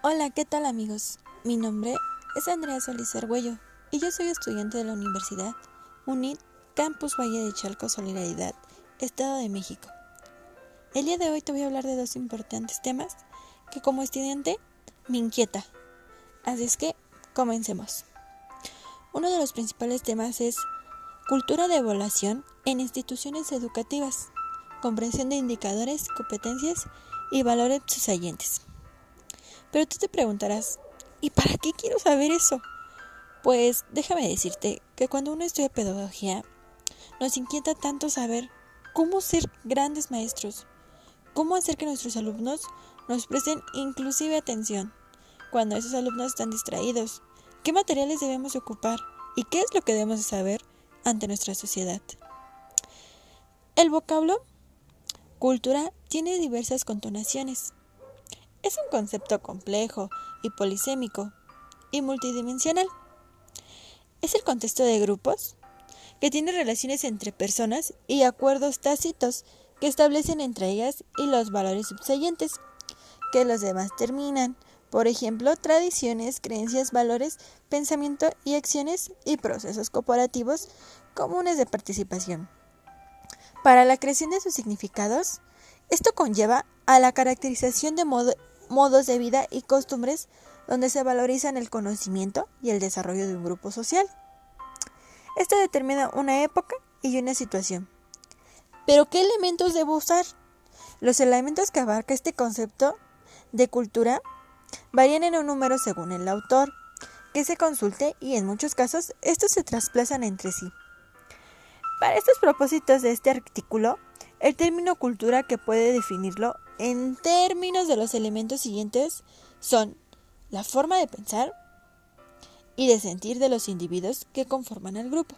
Hola, ¿qué tal amigos? Mi nombre es Andrea Solís Argüello y yo soy estudiante de la Universidad UNIT Campus Valle de Chalco Solidaridad, Estado de México. El día de hoy te voy a hablar de dos importantes temas que como estudiante me inquieta. Así es que comencemos. Uno de los principales temas es cultura de evaluación en instituciones educativas, comprensión de indicadores, competencias y valores sucedientes. Pero tú te preguntarás, ¿y para qué quiero saber eso? Pues déjame decirte que cuando uno estudia pedagogía, nos inquieta tanto saber cómo ser grandes maestros, cómo hacer que nuestros alumnos nos presten inclusive atención cuando esos alumnos están distraídos, qué materiales debemos ocupar y qué es lo que debemos saber ante nuestra sociedad. El vocablo cultura tiene diversas contonaciones. Es un concepto complejo y polisémico y multidimensional. Es el contexto de grupos que tiene relaciones entre personas y acuerdos tácitos que establecen entre ellas y los valores subsiguientes que los demás terminan. Por ejemplo, tradiciones, creencias, valores, pensamiento y acciones y procesos cooperativos comunes de participación. Para la creación de sus significados, esto conlleva a la caracterización de modos de vida y costumbres donde se valorizan el conocimiento y el desarrollo de un grupo social. Esto determina una época y una situación. Pero ¿qué elementos debo usar? Los elementos que abarca este concepto de cultura varían en un número según el autor que se consulte y en muchos casos estos se trasplazan entre sí. Para estos propósitos de este artículo, el término cultura que puede definirlo en términos de los elementos siguientes son la forma de pensar y de sentir de los individuos que conforman el grupo,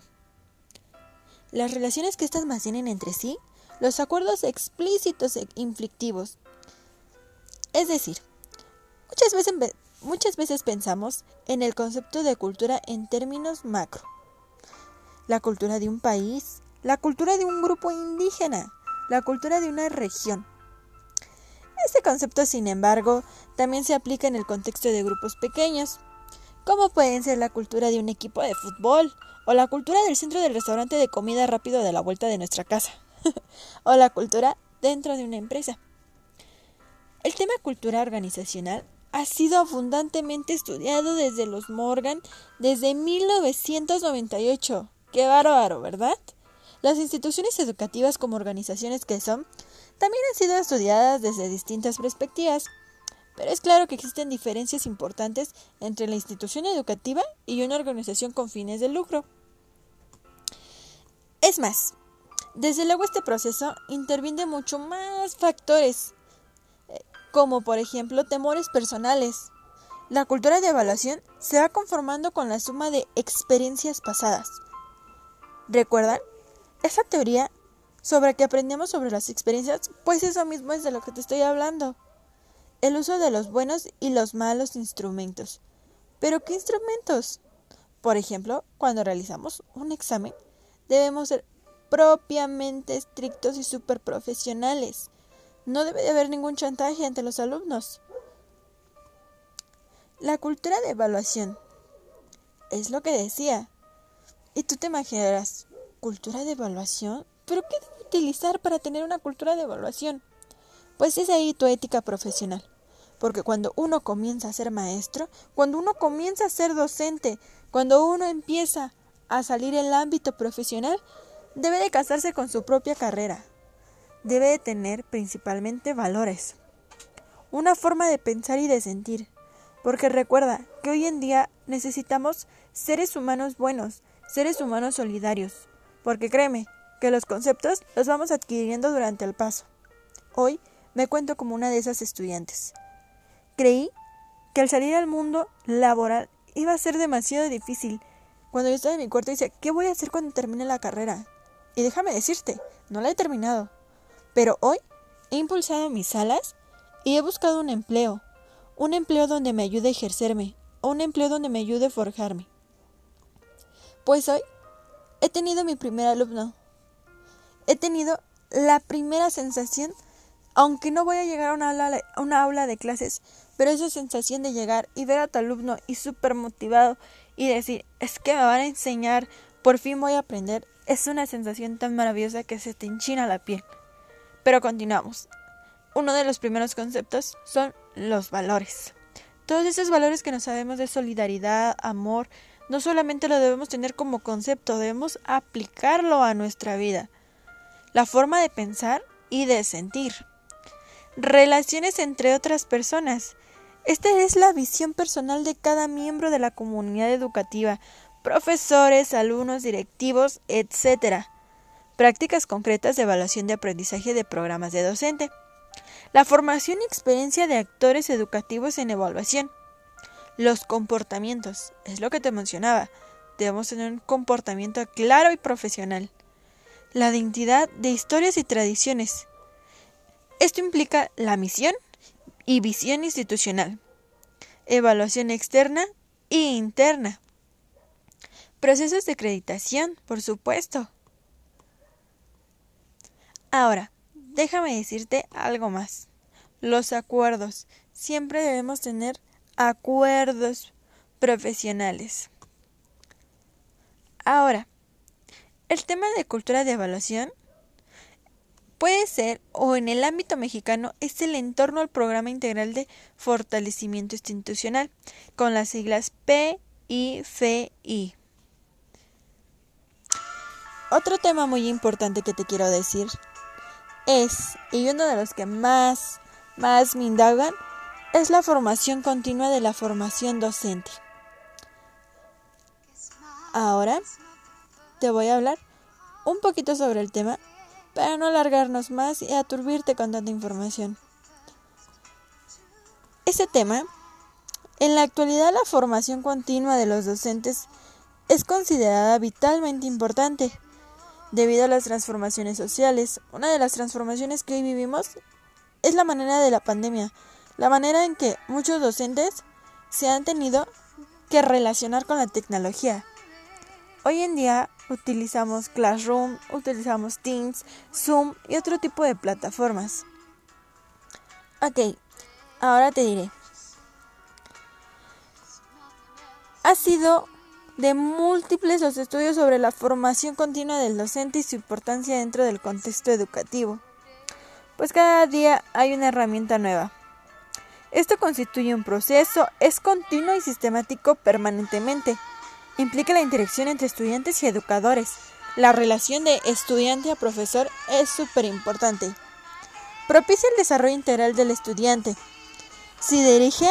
las relaciones que éstas mantienen entre sí, los acuerdos explícitos e inflictivos. Es decir, muchas veces, muchas veces pensamos en el concepto de cultura en términos macro. La cultura de un país, la cultura de un grupo indígena, la cultura de una región. Este concepto, sin embargo, también se aplica en el contexto de grupos pequeños, como pueden ser la cultura de un equipo de fútbol, o la cultura del centro del restaurante de comida rápido de la vuelta de nuestra casa, o la cultura dentro de una empresa. El tema cultura organizacional ha sido abundantemente estudiado desde los Morgan desde 1998. Qué bárbaro, ¿verdad? Las instituciones educativas como organizaciones que son también han sido estudiadas desde distintas perspectivas, pero es claro que existen diferencias importantes entre la institución educativa y una organización con fines de lucro. Es más, desde luego este proceso interviene mucho más factores, eh, como por ejemplo temores personales. La cultura de evaluación se va conformando con la suma de experiencias pasadas. ¿Recuerdan? Esa teoría sobre que aprendemos sobre las experiencias, pues eso mismo es de lo que te estoy hablando. El uso de los buenos y los malos instrumentos. ¿Pero qué instrumentos? Por ejemplo, cuando realizamos un examen, debemos ser propiamente estrictos y super profesionales. No debe de haber ningún chantaje ante los alumnos. La cultura de evaluación. Es lo que decía. Y tú te imaginarás, ¿cultura de evaluación? ¿Pero qué debo utilizar para tener una cultura de evaluación? Pues es ahí tu ética profesional. Porque cuando uno comienza a ser maestro, cuando uno comienza a ser docente, cuando uno empieza a salir en el ámbito profesional, debe de casarse con su propia carrera. Debe de tener principalmente valores. Una forma de pensar y de sentir. Porque recuerda que hoy en día necesitamos seres humanos buenos, seres humanos solidarios. Porque créeme, que los conceptos los vamos adquiriendo durante el paso. Hoy me cuento como una de esas estudiantes. Creí que al salir al mundo laboral iba a ser demasiado difícil. Cuando yo estaba en mi cuarto decía, ¿qué voy a hacer cuando termine la carrera? Y déjame decirte, no la he terminado. Pero hoy he impulsado mis alas y he buscado un empleo. Un empleo donde me ayude a ejercerme. O un empleo donde me ayude a forjarme. Pues hoy he tenido mi primer alumno he tenido la primera sensación, aunque no voy a llegar a una aula, de, clases, pero esa sensación de llegar y ver a tu alumno y súper motivado y decir, es que me van a enseñar, por fin voy a aprender, es una sensación tan maravillosa que se te enchina la piel. Pero continuamos. Uno de los primeros conceptos son los valores. Todos esos valores que no sabemos de solidaridad, amor, no solamente lo debemos tener como concepto, debemos aplicarlo a nuestra vida. La forma de pensar y de sentir. Relaciones entre otras personas. Esta es la visión personal de cada miembro de la comunidad educativa, profesores, alumnos, directivos, etc. Prácticas concretas de evaluación de aprendizaje de programas de docente. La formación y experiencia de actores educativos en evaluación. Los comportamientos. Es lo que te mencionaba. Debemos tener un comportamiento claro y profesional. La identidad de historias y tradiciones. Esto implica la misión, y visión institucional, evaluación externa e interna, procesos de acreditación, por supuesto. Ahora, déjame decirte algo más. Los acuerdos. Siempre debemos tener acuerdos profesionales. Ahora, el tema de cultura de evaluación Puede ser, o en el ámbito mexicano, es el entorno al Programa Integral de Fortalecimiento Institucional, con las siglas PIFI. Otro tema muy importante que te quiero decir es, y uno de los que más, más me indagan, es la formación continua de la formación docente. Ahora te voy a hablar un poquito sobre el tema para no alargarnos más y aturbirte con tanta información. Este tema, en la actualidad la formación continua de los docentes es considerada vitalmente importante debido a las transformaciones sociales. Una de las transformaciones que hoy vivimos es la manera de la pandemia, la manera en que muchos docentes se han tenido que relacionar con la tecnología. Hoy en día utilizamos Classroom, utilizamos Teams, Zoom y otro tipo de plataformas. Ok, ahora te diré. Ha sido de múltiples los estudios sobre la formación continua del docente y su importancia dentro del contexto educativo, pues cada día hay una herramienta nueva. Esto constituye un proceso, es continuo y sistemático permanentemente implica la interacción entre estudiantes y educadores. La relación de estudiante a profesor es súper importante. Propicia el desarrollo integral del estudiante. Se dirige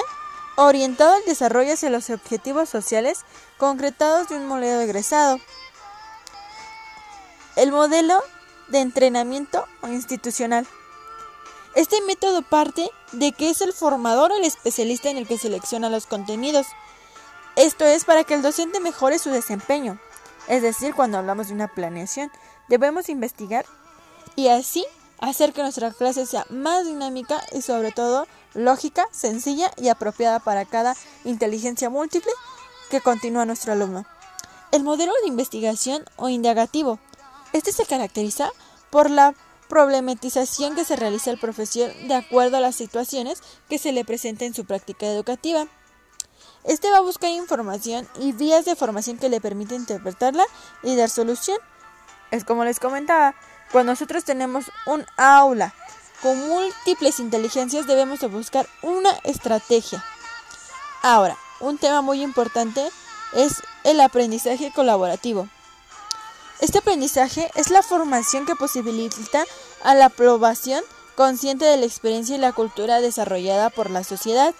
orientado al desarrollo hacia los objetivos sociales concretados de un modelo egresado. El modelo de entrenamiento institucional. Este método parte de que es el formador el especialista en el que selecciona los contenidos esto es para que el docente mejore su desempeño. Es decir, cuando hablamos de una planeación, debemos investigar y así hacer que nuestra clase sea más dinámica y sobre todo lógica, sencilla y apropiada para cada inteligencia múltiple que continúa nuestro alumno. El modelo de investigación o indagativo. Este se caracteriza por la problematización que se realiza al profesor de acuerdo a las situaciones que se le presenta en su práctica educativa. Este va a buscar información y vías de formación que le permiten interpretarla y dar solución. Es como les comentaba, cuando nosotros tenemos un aula con múltiples inteligencias debemos de buscar una estrategia. Ahora, un tema muy importante es el aprendizaje colaborativo. Este aprendizaje es la formación que posibilita a la aprobación consciente de la experiencia y la cultura desarrollada por la sociedad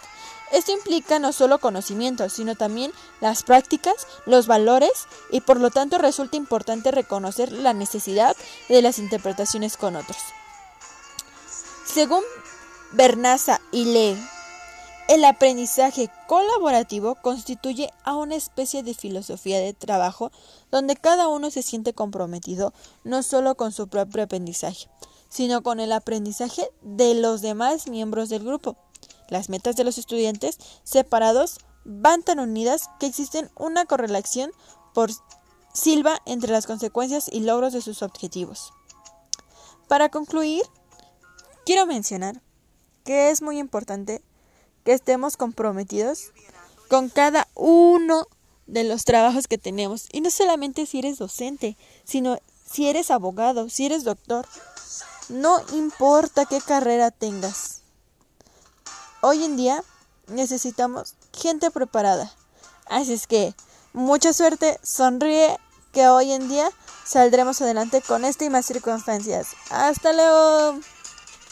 esto implica no solo conocimientos, sino también las prácticas, los valores y por lo tanto resulta importante reconocer la necesidad de las interpretaciones con otros. Según Bernaza y Lee, el aprendizaje colaborativo constituye a una especie de filosofía de trabajo donde cada uno se siente comprometido no solo con su propio aprendizaje, sino con el aprendizaje de los demás miembros del grupo. Las metas de los estudiantes separados van tan unidas que existen una correlación por Silva entre las consecuencias y logros de sus objetivos. Para concluir, quiero mencionar que es muy importante estemos comprometidos con cada uno de los trabajos que tenemos. Y no solamente si eres docente, sino si eres abogado, si eres doctor. No importa qué carrera tengas. Hoy en día necesitamos gente preparada. Así es que mucha suerte, sonríe que hoy en día saldremos adelante con esta y más circunstancias. Hasta luego.